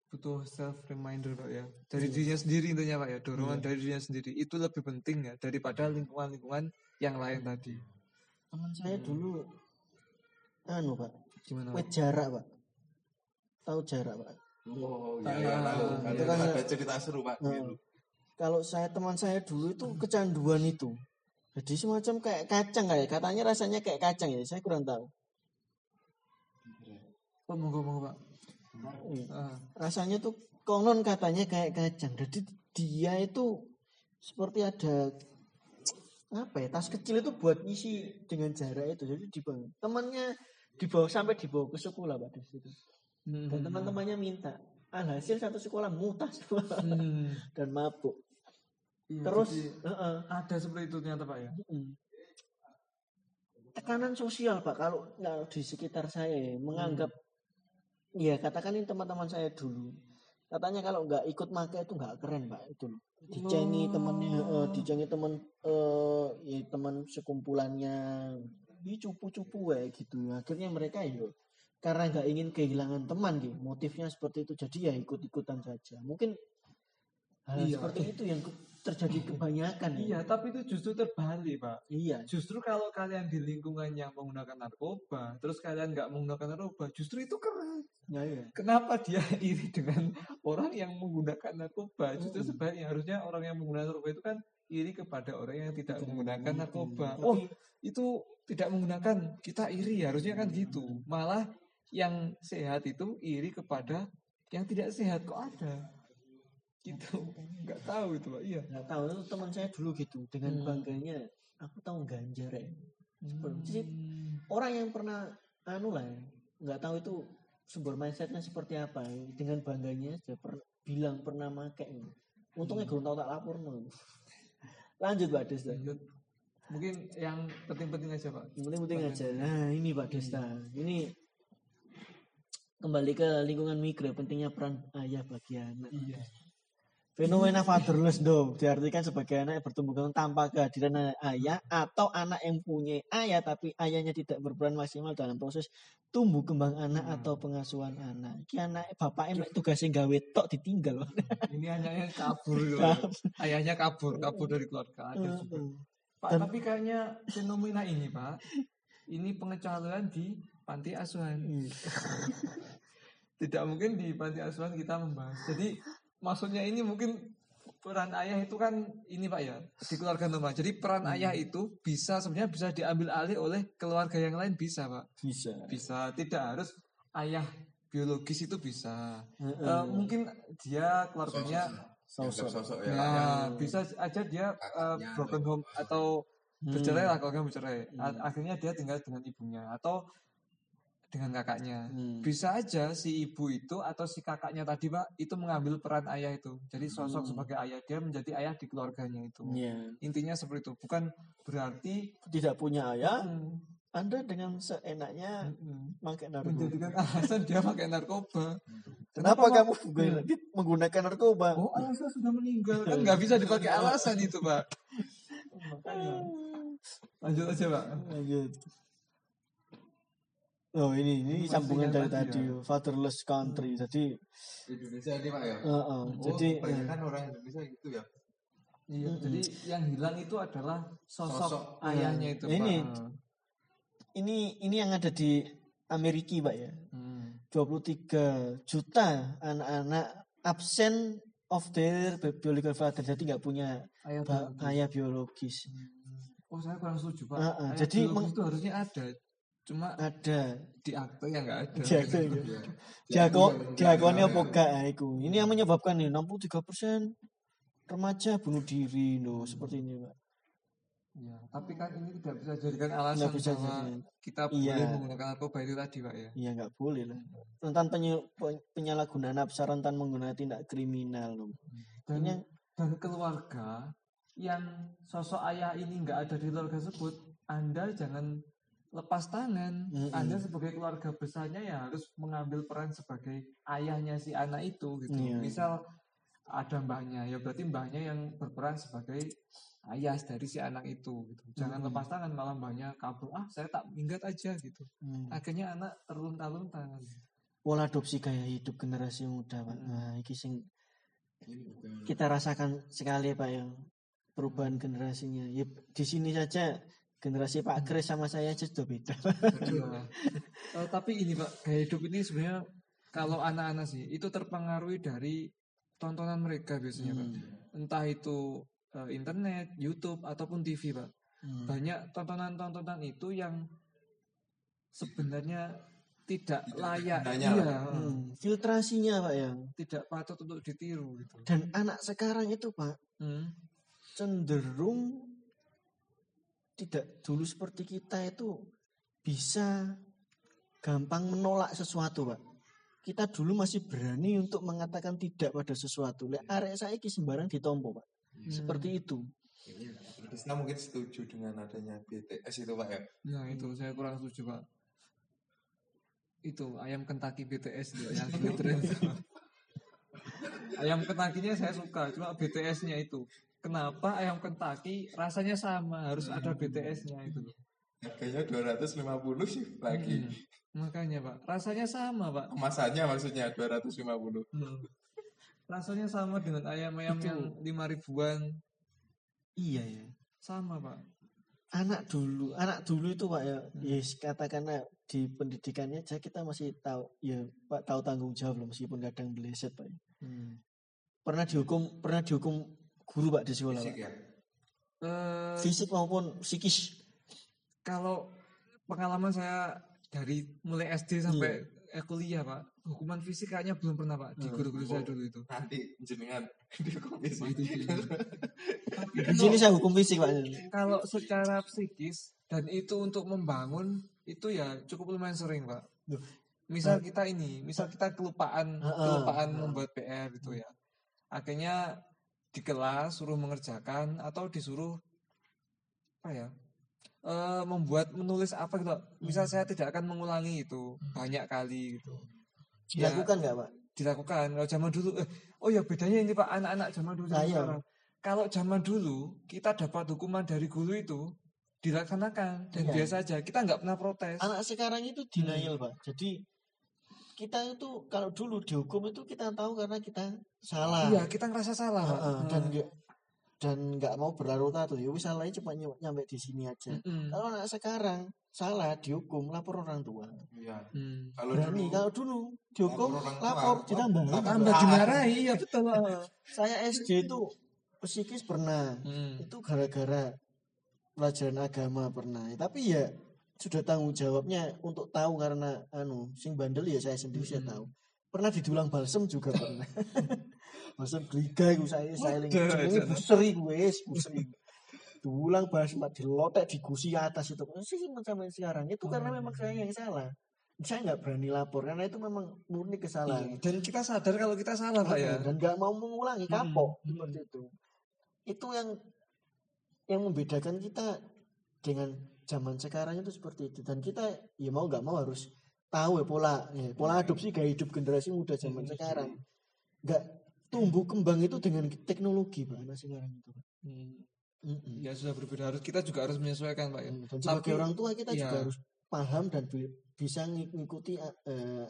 butuh self reminder Pak ya. Dari dirinya sendiri intinya Pak ya. Dorongan dari dirinya sendiri itu lebih penting ya daripada lingkungan-lingkungan yang lain tadi. Teman saya dulu anu Pak, Gimana? wet jarak Pak. Tahu jarak Pak. oh iya iya tahu iya. itu kan- ada cerita seru pak Nah, gitu. Kalau saya teman saya dulu itu kecanduan itu. Jadi semacam kayak kacang kayak katanya rasanya kayak kacang ya. Saya kurang tahu. Oh, monggo monggo Pak. Iya. Ah, Rasanya tuh konon katanya kayak kacang. Jadi dia itu seperti ada apa ya tas kecil itu buat isi dengan jarak itu. Jadi dibawa temannya dibawa sampai dibawa ke sekolah pak di situ. hmm. Dan teman-temannya minta. Alhasil satu sekolah mutas Hmm. dan mabuk. Iya, Terus jadi heeh, ada seperti itu ternyata Pak ya. mm. tekanan sosial pak kalau kalau di sekitar saya ya, menganggap ya katakan ini teman-teman saya dulu. Katanya kalau nggak ikut make itu nggak keren pak itu loh. Dicengi Oh. temennya eh, dicengi temen eh ya teman sekumpulannya ini cupu-cupu ya gitu. Akhirnya mereka ya karena nggak ingin kehilangan teman gitu. Motifnya seperti itu jadi ya ikut-ikutan saja. Mungkin hal Iya. seperti itu yang terjadi kebanyakan ya Iya, tapi itu justru terbalik Pak. iya Justru kalau kalian di lingkungan yang menggunakan narkoba, terus kalian nggak menggunakan narkoba, justru itu keren. ya, iya. Kenapa dia iri dengan orang yang menggunakan narkoba? Justru Mm. sebaliknya harusnya orang yang menggunakan narkoba itu kan iri kepada orang yang tidak Tidak menggunakan menggunakan. narkoba. Tapi- Oh, itu tidak menggunakan, kita iri harusnya kan gitu. Malah yang sehat itu iri kepada yang tidak sehat kok ada. Gitu. Nggak tahu itu, Pak. Iya. nggak tahu itu teman saya dulu gitu dengan Hmm. bangganya aku tahu ganjar ya Seperti- Hmm. orang yang pernah anu lah ya, nggak tahu itu sumber mindsetnya seperti apa ya. dengan bangganya dia per- bilang pernah make untungnya Hmm. tahu tak lapor no. lanjut pak Desta Lanjut. Mungkin yang penting-penting aja, Pak. yang penting-penting aja nah ini pak Desta Hmm. ini kembali ke lingkungan mikro pentingnya peran ayah bagi anak Iya. Fenomena fatherless dong diartikan sebagai anak yang bertumbuh tanpa kehadiran ayah atau anak yang punya ayah tapi ayahnya tidak berperan maksimal dalam proses tumbuh kembang anak Hmm. atau pengasuhan anak. Ki anak bapaknya mek tugasnya gawe tok ditinggal. Ini anaknya kabur gitu. Ayahnya kabur, kabur dari keluarga. Ada juga. Pak, Dan- tapi kayaknya fenomena ini, Pak, ini pengecualian di panti asuhan. Hmm. tidak mungkin di panti asuhan kita membahas. Jadi maksudnya ini mungkin peran ayah itu kan ini Pak ya di keluarga normal. Jadi peran Hmm. ayah itu bisa sebenarnya bisa diambil alih oleh keluarga yang lain bisa Pak. Bisa. Bisa tidak harus ayah biologis itu bisa. Heeh. Eh, mungkin dia keluarganya Sosok. Ya. Nah, bisa aja dia uh, broken home atau Hmm. bercerai lah keluarga bercerai. A- Hmm. Akhirnya dia tinggal dengan ibunya atau dengan kakaknya. Hmm. Bisa aja si ibu itu atau si kakaknya tadi pak itu mengambil peran ayah itu. Jadi sosok Hmm. sebagai ayah dia menjadi ayah di keluarganya itu. Iya. Intinya seperti itu. Bukan berarti Tidak punya ayah, hmm, Anda dengan seenaknya hmm, pakai narkoba. menjadikan alasan dia pakai narkoba. Kenapa Pak? kamu menggunakan, menggunakan narkoba? Oh, ayah saya sudah meninggal kan nggak bisa dipakai alasan itu pak. Makanya. Lanjut aja pak. Lanjut. Oh ini ini Ini sambungan dari tadi ya. fatherless country. Jadi, Indonesia ini Pak ya. uh, uh, Oh, jadi kebanyakan orang Indonesia gitu ya. Iya, Mm-mm. jadi yang hilang itu adalah sosok, Sosok. ayahnya itu, Ini- Pak. ini ini yang ada di Amerika, Pak ya. Hmm. 23 juta anak-anak absen of their biological father, jadi nggak punya Ayah ba- biologis. ayah biologis. Oh, saya kurang setuju, Pak. Ah, ah, Ayah jadi biologis meng- itu harusnya ada. Cuma Ada. di akte yang nggak ada. Jago, ya. Iya. Jago, Iya, jagoannya iya. apa gak ya, iku. Ini yang menyebabkan nih 63% remaja bunuh diri loh seperti ini, Pak. Iya, tapi kan ini tidak bisa dijadikan alasan Nggak bisa bahwa jadi. kita Iya. boleh menggunakan narkoba itu tadi, Pak ya. Iya nggak boleh lah. Rentan penye- pe- penyalahgunaan nafsa rentan menggunakan tindak kriminal loh. Dan, Ini dan keluarga yang sosok ayah ini nggak ada di keluarga tersebut, Anda jangan lepas tangan. Mm-mm. Anda sebagai keluarga besarnya ya harus mengambil peran sebagai ayahnya si anak itu gitu. Iya. Misal ada mbahnya, ya berarti mbahnya yang berperan sebagai ayah dari si anak itu gitu. Jangan Mm-mm. lepas tangan malah mbahnya kabur. Ah, saya tak minggat aja gitu. hmm, Akhirnya anak terlunta-lunta. pola adopsi gaya hidup generasi muda pak. Mm. Nah ini sing kita rasakan sekali pak ya perubahan generasinya. Ya di sini saja generasi Pak Kris sama saya aja sudah beda. Iya. Eh, tapi ini Pak, gaya hidup ini sebenarnya kalau anak-anak sih itu terpengaruhi dari tontonan mereka biasanya Pak. Hmm. Entah itu eh, internet, YouTube ataupun TV Pak. Hmm. Banyak tontonan-tontonan itu yang sebenarnya tidak layak, iya. Hmm, Filtrasinya pak ya. tidak patut untuk ditiru gitu. Dan anak sekarang itu pak Hmm. cenderung tidak dulu seperti kita itu bisa gampang menolak sesuatu pak. Kita dulu masih berani untuk mengatakan tidak pada sesuatu. Lek arek saya sembarang ditompo pak. Hmm. Seperti itu. ini Krisna mungkin setuju dengan adanya BTS itu Pak ya. Nah itu saya kurang setuju pak. Itu ayam Kentucky BTS itu yang ayam Kentucky-nya saya suka, cuma BTS-nya itu. Kenapa ayam Kentucky rasanya sama, harus ada BTS-nya itu. Harganya 250 sih lagi. Hmm, Makanya pak, rasanya sama pak. Kemasannya maksudnya 250. Hmm. Rasanya sama dengan ayam-ayam yang lima ribuan, Iya ya. sama pak. Anak dulu, anak dulu itu pak ya, yes katakanlah di pendidikannya aja kita masih tahu, ya pak tahu tanggung jawab loh meskipun kadang meleset pak. Hmm. Pernah dihukum, pernah dihukum guru pak di sekolah Fisik pak. ya. Eh, Fisik maupun psikis. kalau pengalaman saya dari mulai SD sampai eh, kuliah pak, hukuman fisik kayaknya belum pernah pak di Hmm. guru-guru saya Oh. dulu itu. Nanti jenengan di Di sini saya hukum fisik pak. kalau secara psikis dan itu untuk membangun itu ya cukup lumayan sering pak. Loh. Misal kita ini, misal kita kelupaan, kelupaan membuat PR gitu ya. Akhirnya di kelas suruh mengerjakan atau disuruh apa ya? eh, membuat menulis apa gitu. Misal saya tidak akan mengulangi itu banyak kali gitu. Ya, Dilakukan nggak pak? dilakukan kalau zaman dulu eh, oh ya bedanya ini pak anak-anak zaman dulu Nah, iya. kalau zaman dulu kita dapat hukuman dari guru itu dilaksanakan dan Iya. biasa aja kita nggak pernah protes Anak sekarang itu denial pak. Jadi kita itu kalau dulu dihukum itu kita tahu karena kita salah. iya kita ngerasa salah pak Heeh, Hmm. dan nggak- dan nggak mau berlarut-larut ya wis salahnya cepat ny- nyampe di sini aja Mm-mm. kalau anak sekarang salah dihukum lapor orang tua Iya. Hmm. Kalau berani dulu kalau dulu dihukum lapor lapor ditambah. Tambah dimarahi ya betul. saya SD itu psikis pernah Hmm. itu gara-gara pelajaran agama pernah tapi ya sudah tanggung jawabnya untuk tahu karena anu sing bandel ya saya sendiri saya Mm-mm. tahu pernah didulang balsem juga pernah balsem geliga itu saya saya Waduh, jenenge jangan. buser iku wis buser iku. dulang balsem dilotek digusi atas itu sih sampai sekarang itu karena memang saya yang salah saya nggak berani lapor karena itu memang murni Iya. kesalahan Dan kita sadar kalau kita salah pak ya. dan nggak mau mengulangi Hmm, kapok hmm. seperti itu itu yang yang membedakan kita dengan zaman sekarang itu seperti itu dan kita ya mau nggak mau harus tahu ya pola ya, pola adopsi gaya hidup generasi muda zaman Hmm. sekarang nggak tumbuh kembang itu dengan teknologi pak anak sekarang itu Hmm. Mm-mm. Ya sudah berbeda harus kita juga harus menyesuaikan pak ya. dan sebagai Tapi- orang tua kita juga iya. harus paham dan bi- bisa ng- ngikuti eh,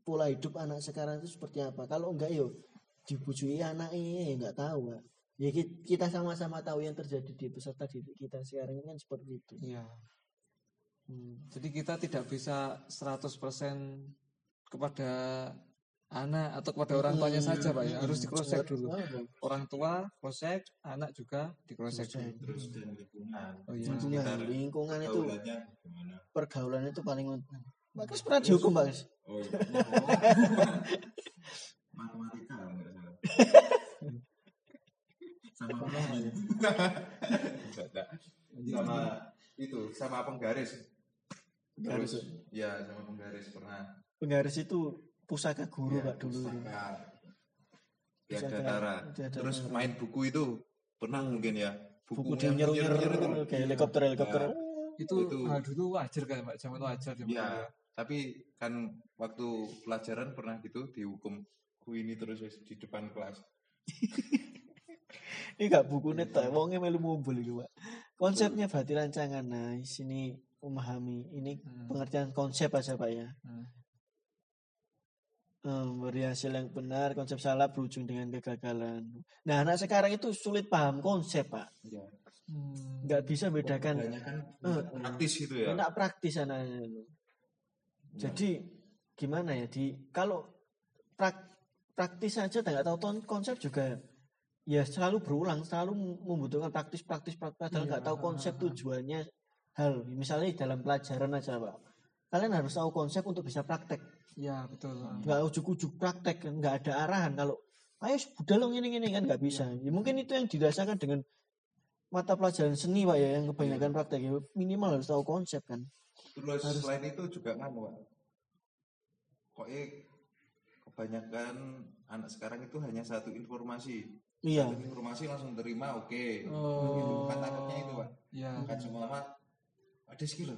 pola hidup anak sekarang itu seperti apa kalau enggak yo dibujui anaknya ya nggak tahu Pak. Ya ki- kita sama-sama tahu yang terjadi di peserta didik kita sekarang ini kan seperti itu Iya. Hmm. Jadi kita tidak bisa 100% kepada anak atau kepada orang tuanya Hmm, saja pak ya. Harus hmm, di cross check dulu. Orang tua cross check, anak juga di cross check terus dan lingkungan. Oh iya. lingkungan lingkungan itu pergaulan itu paling penting Kris pernah dihukum Pak Kris? Oh iya. Matematika salah. Sama enggak. sama itu sama penggaris. Penggaris, Terus, ya sama penggaris pernah. penggaris itu pusaka guru Ya, Pak dulu. Ya. Datara. Terus main buku itu pernah mungkin ya. buku yang dia nyer nyer-nyer itu. kayak helikopter helikopter Ya. Itu, Itu. ah, dulu wajar kan pak, zaman wajar zaman Ya, ya. tapi kan waktu pelajaran pernah gitu dihukum ku ini terus di depan kelas. Ini gak buku tak wongnya melu mumbul gitu pak. Konsepnya berarti rancangan. Nah, sini memahami ini Hmm. pengertian konsep aja pak ya. Hmm. Hmm, beri hasil yang benar, konsep salah berujung dengan kegagalan. Nah, anak sekarang itu sulit paham konsep pak. Ya. Hmm. Nggak bisa bedakan. Kebanyakan Eh, praktis gitu ya. Enak praktis anaknya. itu. Jadi gimana ya di kalau prak- praktis saja dan nggak tahu konsep juga ya selalu berulang selalu membutuhkan praktis praktis praktis padahal Iya, nggak tahu konsep tujuannya hal misalnya dalam pelajaran aja pak. Kalian harus tahu konsep untuk bisa praktek. Ya betul. nggak ujuk-ujuk praktek nggak ada arahan kalau ayo budal dong ini ini kan nggak bisa. Ya, mungkin itu yang dirasakan dengan mata pelajaran seni pak ya yang kebanyakan praktek. Ya minimal harus tahu konsep kan. Terus Harus- selain itu juga nganu Pak. Kok kebanyakan anak sekarang itu hanya satu informasi. iya Satu informasi langsung terima, oke. Oh. Gitu. Kan takutnya itu Pak. Ya. Kan semua Pak, ada skill.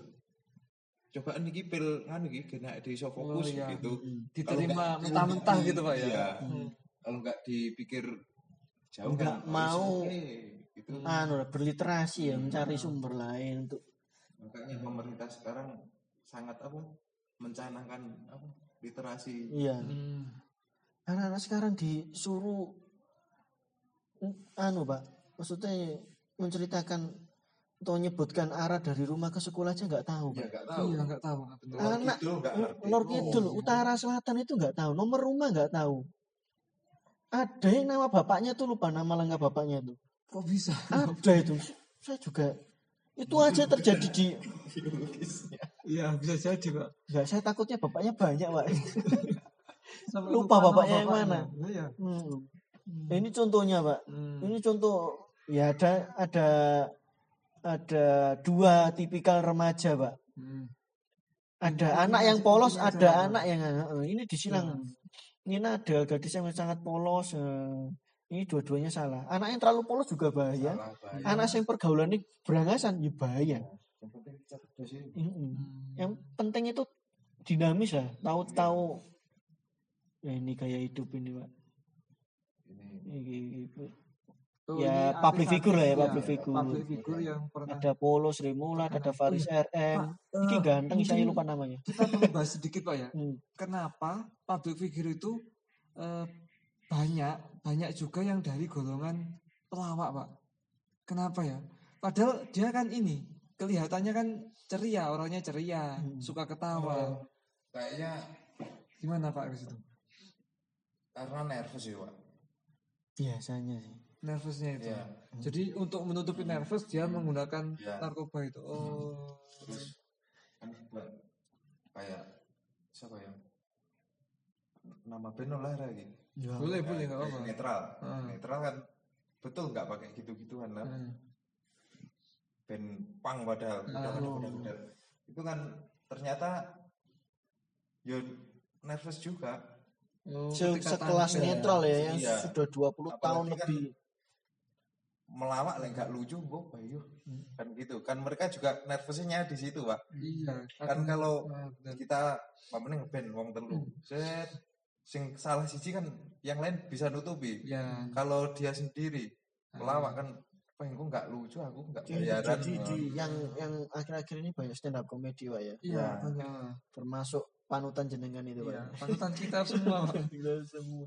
Cobaan iki pil nganu iki kena di iso fokus Oh, iya. gitu. Mm. Diterima mentah-mentah gitu pak ya. Iya. Hmm. Kalau nggak dipikir jauh Nggak kan, mau. oke, gitu. anu lah, berliterasi ya Hmm. mencari sumber lain untuk Makanya pemerintah sekarang sangat apa? mencanangkan apa? Literasi. iya Hmm. anak-anak sekarang disuruh anu pak maksudnya menceritakan atau menyebutkan arah dari rumah ke sekolah aja nggak tahu Ya nggak tahu. Iya nggak tahu betul. Anak-. Lor Kidul Oh. utara selatan itu nggak tahu nomor rumah nggak tahu ada yang nama bapaknya tuh lupa nama lengkap bapaknya tuh Kok bisa? ada itu saya juga itu aja terjadi di. Iya bisa jadi pak. nggak saya takutnya bapaknya banyak pak Sampai Lupa nama bapaknya yang bapaknya. mana. Iya. Hmm. Hmm. ini contohnya pak Hmm. Ini contoh ya ada ada ada dua tipikal remaja, Pak. Hmm. Ada Ini anak yang polos, ada anak yang eh, ini disilang. Ini ada gadis yang sangat polos. eh, Ini dua-duanya salah. Anak yang terlalu polos juga bahaya. Salah bahaya. Anak yang pergaulan ini berangasan ya bahaya. Yang penting cerdas sih. Mm-mm. Hmm. Yang penting itu dinamis lah. Tahu-tahu ya ini gaya hidup ini, Pak. Ini Ini- ini- Oh, Ya, ini public figure lah ya, ya, public figure. Public figure yang pernah Ada Polos, Remulat, ada Faris RM. Iki Eh, ganteng, saya mungkin lupa namanya. kita perlu bahas sedikit pak ya. Hmm. Kenapa public figure itu eh, banyak banyak juga yang dari golongan pelawak pak. Kenapa ya? Padahal dia kan ini kelihatannya kan ceria, orangnya ceria, Hmm. suka ketawa. Kayaknya Gimana pak di situ? karena nervous ya, Pak. Biasanya sih. Nervousnya itu. Iya. Jadi untuk menutupi nervous dia menggunakan Iya. narkoba itu. Oh. Terus kan buat kayak siapa ya? Nama band lah lagi. Ya. Boleh, boleh nggak apa-apa. Netral. Hmm. Netral kan betul nggak pakai gitu-gituan lah. Hmm. Band pang padahal. Ah. Udah bener-bener. Itu kan ternyata ya nervous juga. Oh, Se- sekelas netral ya yang Iya. sudah 20 tahun Apalagi kan lebih. melawak lah nggak lucu kok bayu Hmm. kan gitu kan mereka juga nervousnya di situ pak Iya. kan aku- kalau ah, benar. kita apa meneh ngeband wong telu Hmm. set sing salah siji kan yang lain bisa nutupi Ya. kalau dia sendiri Ah. pelawak kan pengen kok nggak lucu aku nggak Jadi, bayaran jadi di yang yang akhir-akhir ini banyak stand up comedy Pak ya. Iya, Ya. banyak. Termasuk panutan jenengan itu Pak. Iya, panutan kita semua. Pak. Kita semua.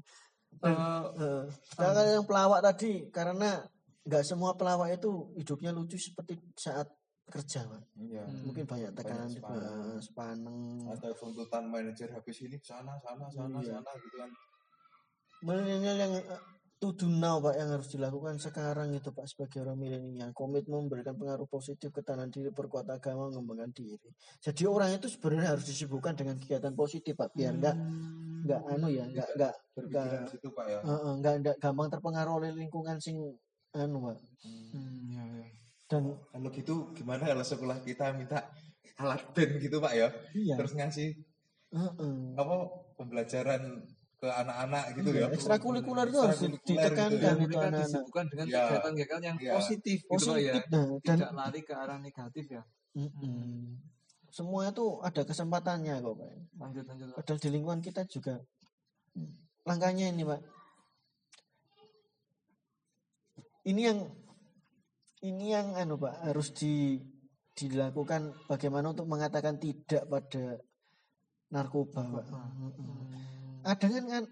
Eh, Eh, nah, kalau yang pelawak tadi karena nggak semua pelawak itu hidupnya lucu seperti saat kerja Pak. iya Hmm. Mungkin banyak tekanan Banyak sepaneng. sepaneng. ada tuntutan manajer habis ini sana sana sana Iya. sana gitu kan Milenial yang eh, to do now Pak yang harus dilakukan sekarang itu Pak sebagai orang milenial komitmen memberikan pengaruh positif ketahanan diri perkuat agama mengembangkan diri jadi orang itu sebenarnya harus disibukkan dengan kegiatan positif Pak biar enggak enggak anu ya enggak enggak enggak ya enggak, enggak gampang terpengaruh oleh lingkungan sing anu Pak Hmm, ya, ya. Dan kalau gitu gimana kalau sekolah kita minta alat band gitu pak ya iya terus ngasih eh, eh. apa pembelajaran ke anak-anak gitu Iya, ya ekstrakurikuler itu harus ditekankan. gitu Dan ya. itu mereka anak-anak. disibukkan dengan kegiatan-kegiatan yang Iya. positif, gitu ya. positif nah, dan Tidak lari ke arah negatif ya. Mm-mm. semua itu ada kesempatannya kok Pak Lanjut, lanjut. Pak. Padahal di lingkungan kita juga hmm, langkahnya ini pak. Ini yang ini yang anu pak harus di dilakukan bagaimana untuk mengatakan tidak pada narkoba pak. Hmm. Ada kan kan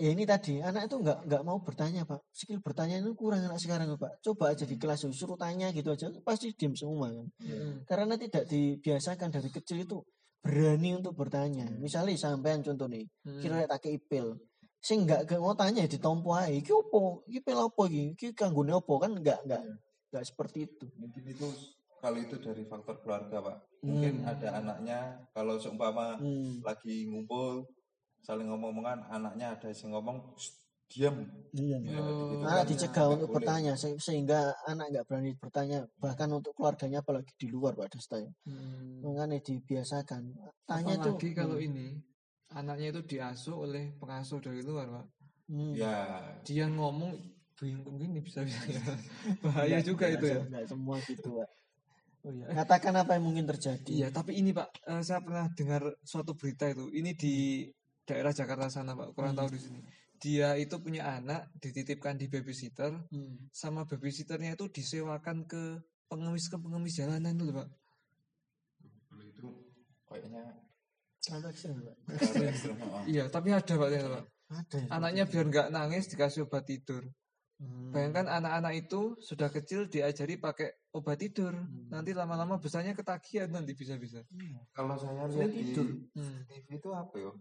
ya ini tadi anak itu nggak nggak mau bertanya pak. Skill bertanya itu kurang anak sekarang pak. Coba aja di kelas suruh tanya gitu aja pasti diem semua kan. Hmm. Karena tidak dibiasakan dari kecil itu berani untuk bertanya. Misalnya sampean contoh nih, Hmm. kira tak ipil. Sing enggak gak mau tanya ya ditompo ae. Iki opo? Iki pil opo iki? Iki kanggone opo? Kan enggak enggak enggak seperti itu. mungkin itu kalau itu dari faktor keluarga pak mungkin Hmm. ada anaknya kalau seumpama Hmm. lagi ngumpul saling ngomong-ngomongan anaknya ada yang ngomong "Shh, diam Iya. Ya, Oh, gitu Anak kan. dicegah Nggak untuk boleh. bertanya se- sehingga anak enggak berani bertanya bahkan untuk keluarganya apalagi di luar Pak Desta ya. Hmm. Makanya dibiasakan. Tanya itu Apalagi kalau hmm, ini anaknya itu diasuh oleh pengasuh dari luar, Pak. hmm. ya Dia ngomong bingung gini bisa bisa ya. Bahaya Enggak- juga enggak itu ya. enggak semua gitu Pak. Oh iya. Katakan apa yang mungkin terjadi. Iya, tapi ini Pak, eh, saya pernah dengar suatu berita itu. Ini di daerah Jakarta sana, Pak. Kurang Hmm. tahu di sini. Dia itu punya anak, dititipkan di babysitter, Hmm. sama babysitternya itu disewakan ke pengemis ke pengemis jalanan itu, Pak. kalau itu kayaknya. Iya, tapi ada Pak, ternyata, Pak. Ada ya. Anaknya biar nggak nangis dikasih obat tidur. Hmm. Bayangkan anak-anak itu sudah kecil diajari pakai obat tidur. Hmm. Nanti lama-lama besarnya ketagihan nanti bisa-bisa. kalau saya lihat di tidur. Hmm. TV itu apa ya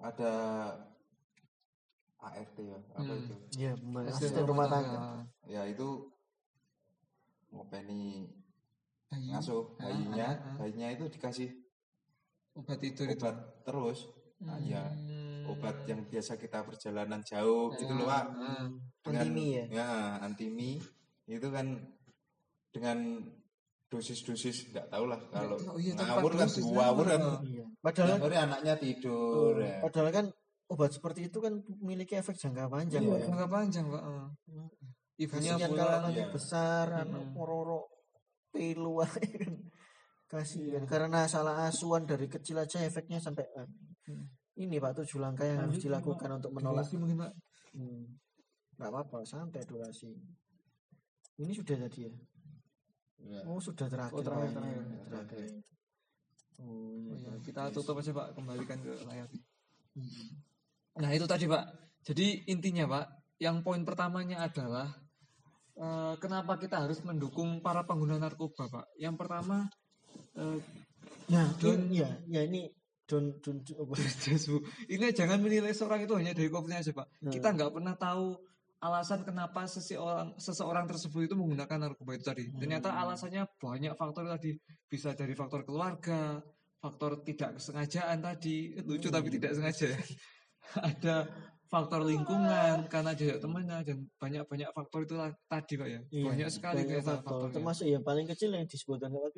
ada ART ya apa Hmm. itu Iya, benar. Asisten Asisten rumah tangga. ya itu ngopeni Bayi. ngasuh Ah, bayinya ah, ah. bayinya itu dikasih Obat tidur itu. obat terus Ah, iya. Hmm. Obat yang biasa kita perjalanan jauh gitu loh pak Ah, dengan Antimi ya? ya antimi itu kan dengan dosis-dosis nggak tahu lah kalau tahu, iya, ngawur kan ngawur kan. Iya. Padahal Tiap hari anaknya tidur ya. padahal kan obat seperti itu kan memiliki efek jangka panjang, Iya. Jangka panjang, Pak. Ibunya kalau pulang. iya. besar, Hmm. anak mororo pilu kan. Iya. Kasihan karena salah asuhan dari kecil aja efeknya sampai Hmm. Ini Pak tujuh langkah yang harus dilakukan untuk menolak. Durasi mungkin, Pak. Hmm. Nggak apa-apa, santai durasi. Ini sudah tadi ya? Ya. Oh sudah terakhir. Oh, terakhir, Pak. terakhir. Ini terakhir. Oh, Oh, iya. ya, kita tutup aja, Pak. Kembalikan ke layar. Hmm. Nah, itu tadi, Pak. Jadi intinya, Pak, yang poin pertamanya adalah eh, kenapa kita harus mendukung para pengguna narkoba, Pak? Yang pertama, eh, Ya, Don- ini, ya, ya ini don don apa? Ini jangan menilai seorang itu hanya dari covernya aja, Pak. Hmm. Kita nggak pernah tahu alasan kenapa seseorang seseorang tersebut itu menggunakan narkoba itu tadi. Ternyata Hmm. alasannya banyak faktor tadi. Bisa dari faktor keluarga, faktor tidak kesengajaan tadi. Lucu tapi Hmm. tidak sengaja. Ada faktor lingkungan karena jajak temannya dan banyak-banyak faktor itu tadi, Pak ya. Iya, banyak sekali banyak ternyata faktor. Termasuk yang paling kecil yang disebutkan Pak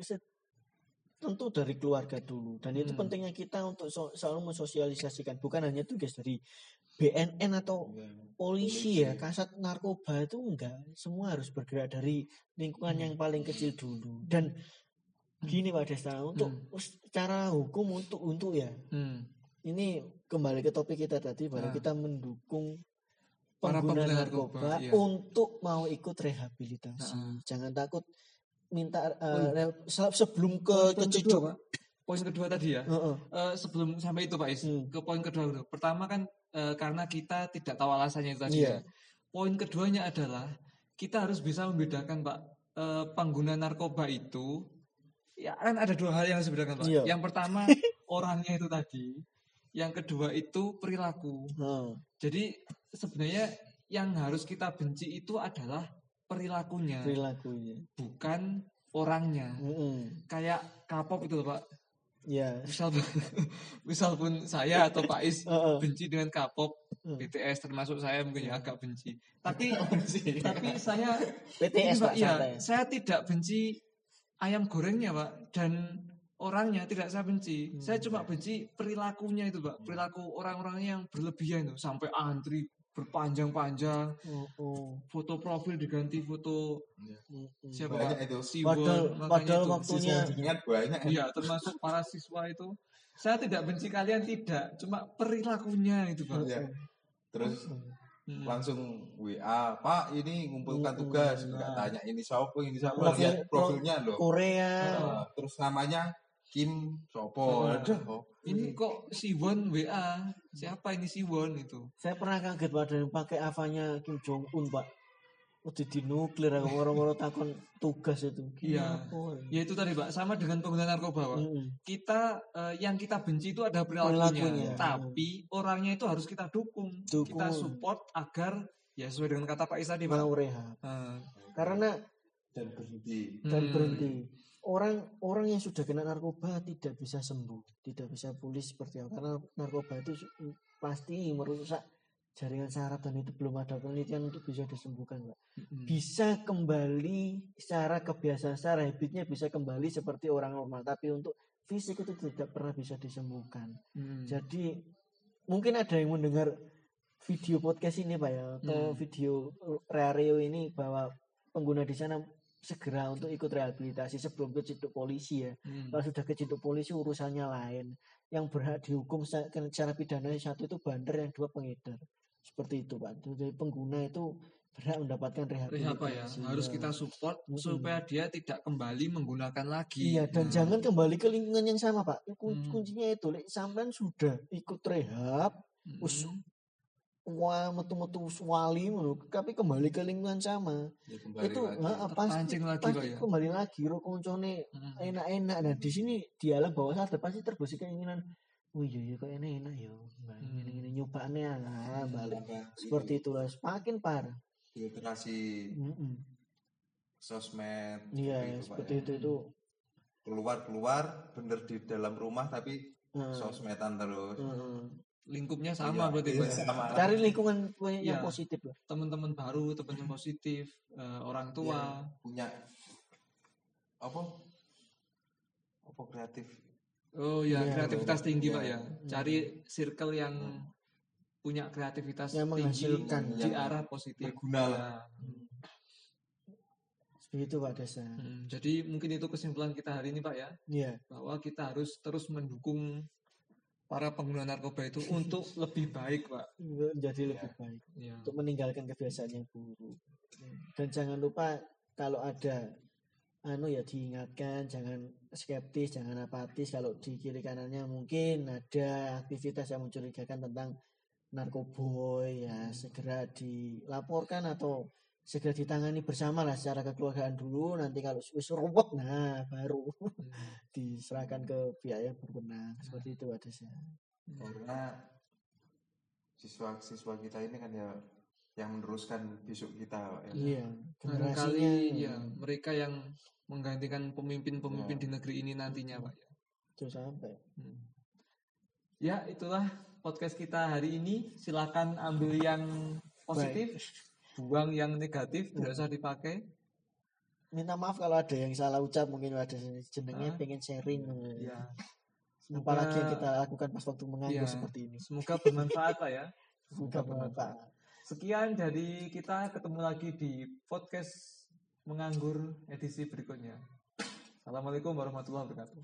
tentu dari keluarga dulu dan itu Hmm. pentingnya kita untuk so- selalu mensosialisasikan bukan hanya tugas dari BNN atau Iya. polisi ya kasat narkoba itu enggak semua harus bergerak dari lingkungan Hmm. yang paling kecil dulu dan gini Pak Desta untuk secara hukum untuk untuk ya Hmm. ini kembali ke topik kita tadi bahwa Nah. kita mendukung pengguna pengguna narkoba, narkoba, iya. untuk mau ikut rehabilitasi. Nah. Jangan takut minta uh, Oh, se- sebelum ke Poin ke kedua. Pak. Poin kedua tadi ya. Heeh. Eh, sebelum sampai itu Pak Is, Hmm. ke poin kedua dulu. Pertama kan eh, karena kita tidak tahu alasannya itu tadi Iya. ya. Poin keduanya adalah kita harus bisa membedakan Pak eh, pengguna narkoba itu ya kan ada dua hal yang harus dibedakan Pak. Iya. Yang pertama orangnya itu tadi, yang kedua itu perilaku. Heeh. Jadi sebenarnya yang harus kita benci itu adalah perilakunya, perilakunya. bukan orangnya. Heeh. Kayak K-pop itu loh Pak. Ya. Misal misal pun saya atau Pak Is Heeh. benci dengan K-pop, Hmm. BTS termasuk saya mungkin ya agak benci. Tapi tapi saya ini, Pak ya, santai. saya tidak benci ayam gorengnya Pak dan orangnya tidak saya benci. Hmm. Saya cuma benci perilakunya itu Pak, perilaku orang-orangnya yang berlebihan itu sampai antri berpanjang-panjang, Heeh. foto profil diganti foto Heeh. siapa Banyak itu. Siwon, Padahal makanya padahal itu. waktunya Ingat banyak. Iya, termasuk para siswa itu. Saya tidak benci kalian tidak, cuma perilakunya itu, Pak. Iya. Terus Hmm. langsung WA, Pak ini ngumpulkan tugas, nggak Nah. tanya ini siapa, ini siapa, Profil- lihat profilnya loh. Korea. Nah, terus namanya Kim Sopo, Oh. ada oh. Ini kok Siwon WA? Siapa ini Siwon itu? Saya pernah kaget pada yang pakai avanya Kim Jong Un Pak. Udah di nuklir aku moro-moro takon tugas itu. Iya. Kenapa? Ya itu tadi, Pak. Sama dengan pengguna narkoba, Pak. Heeh. Kita eh, yang kita benci itu ada perilakunya, Perilakunya. tapi orangnya itu harus kita dukung. Dukung. Kita support agar ya sesuai dengan kata Pak Is tadi, Pak. Mau rehab. Eh, Karena dan berhenti. dan hmm. Orang orang yang sudah kena narkoba tidak bisa sembuh, tidak bisa pulih seperti apa. Karena narkoba itu pasti merusak jaringan saraf dan itu belum ada penelitian untuk bisa disembuhkan, Pak. Bisa kembali secara kebiasaan, secara habitnya bisa kembali seperti orang normal, tapi untuk fisik itu tidak pernah bisa disembuhkan. Mm. Jadi mungkin ada yang mendengar video podcast ini Pak ya atau Hmm. video radio ini bahwa pengguna di sana segera untuk ikut rehabilitasi sebelum keciduk polisi ya. Mm. Kalau sudah keciduk polisi urusannya lain. Yang berhak dihukum secara, secara pidana yang satu itu bandar, yang dua pengedar. Seperti itu Pak. Jadi pengguna itu berhak mendapatkan rehabilitasi. Rehab, Pak, ya. Harus kita support Mm-mm. supaya dia tidak kembali menggunakan lagi. Iya dan Nah. jangan kembali ke lingkungan yang sama Pak. Kun- Hmm. Kuncinya itu, sampean sudah ikut rehab, Mm-mm. us- wah metu-metu wali tapi kembali ke lingkungan sama. Ya, itu lagi. pasti, lagi, pasti ya. kembali lagi ro koncone Mm. enak-enak. Nah, di sini di alam bawah sadar pasti terbersih keinginan Oh iya iya kok enak-enak ya. Nah, Hmm. ini nyobane ah, balik. Tambah Seperti itulah semakin parah. filtrasi Mm-mm. sosmed Iya, seperti itu, seperti ya. itu itu. keluar keluar bener di dalam rumah tapi Heeh. sosmedan terus Heeh. Lingkupnya Iya, sama berarti iya, ya. sama. Cari lingkungan yang Iya. positif lah. Teman-teman baru, teman-teman positif, eh, orang tua. punya apa apa kreatif Oh ya, Iya, kreativitas tinggi iya. Pak ya. Cari circle yang punya kreativitas Yang tinggi menghasilkan. di arah positif. berguna lah Ya. Seperti itu Pak Desa. Hmm, jadi mungkin itu kesimpulan kita hari ini Pak ya, Iya. bahwa kita harus terus mendukung para pengguna narkoba itu untuk lebih baik Pak. Menjadi lebih Iya. baik. Ya. untuk meninggalkan kebiasaan yang buruk. Dan jangan lupa kalau ada anu ya diingatkan jangan skeptis, jangan apatis kalau di kiri kanannya mungkin ada aktivitas yang mencurigakan tentang narkoboy ya segera dilaporkan atau segera ditangani bersama lah secara kekeluargaan dulu nanti kalau wis ruwet nah baru Hmm. diserahkan ke pihak yang berwenang seperti itu ada sih karena siswa-siswa kita ini kan ya yang meneruskan besok kita ya. iya generasinya ya mereka yang menggantikan pemimpin-pemimpin Ya. di negeri ini nantinya Pak. ya. itu sampai Hmm. Ya itulah podcast kita hari ini. Silakan ambil yang positif, buang yang negatif, tidak usah dipakai. minta maaf kalau ada yang salah ucap mungkin ada jenengnya Ah. pengen sharing Ya. apalagi yang kita lakukan pas waktu menganggur Iya. seperti ini Semoga bermanfaat Pak ya. semoga bermanfaat Sekian dari kita ketemu lagi di podcast menganggur edisi berikutnya. Assalamualaikum warahmatullahi wabarakatuh.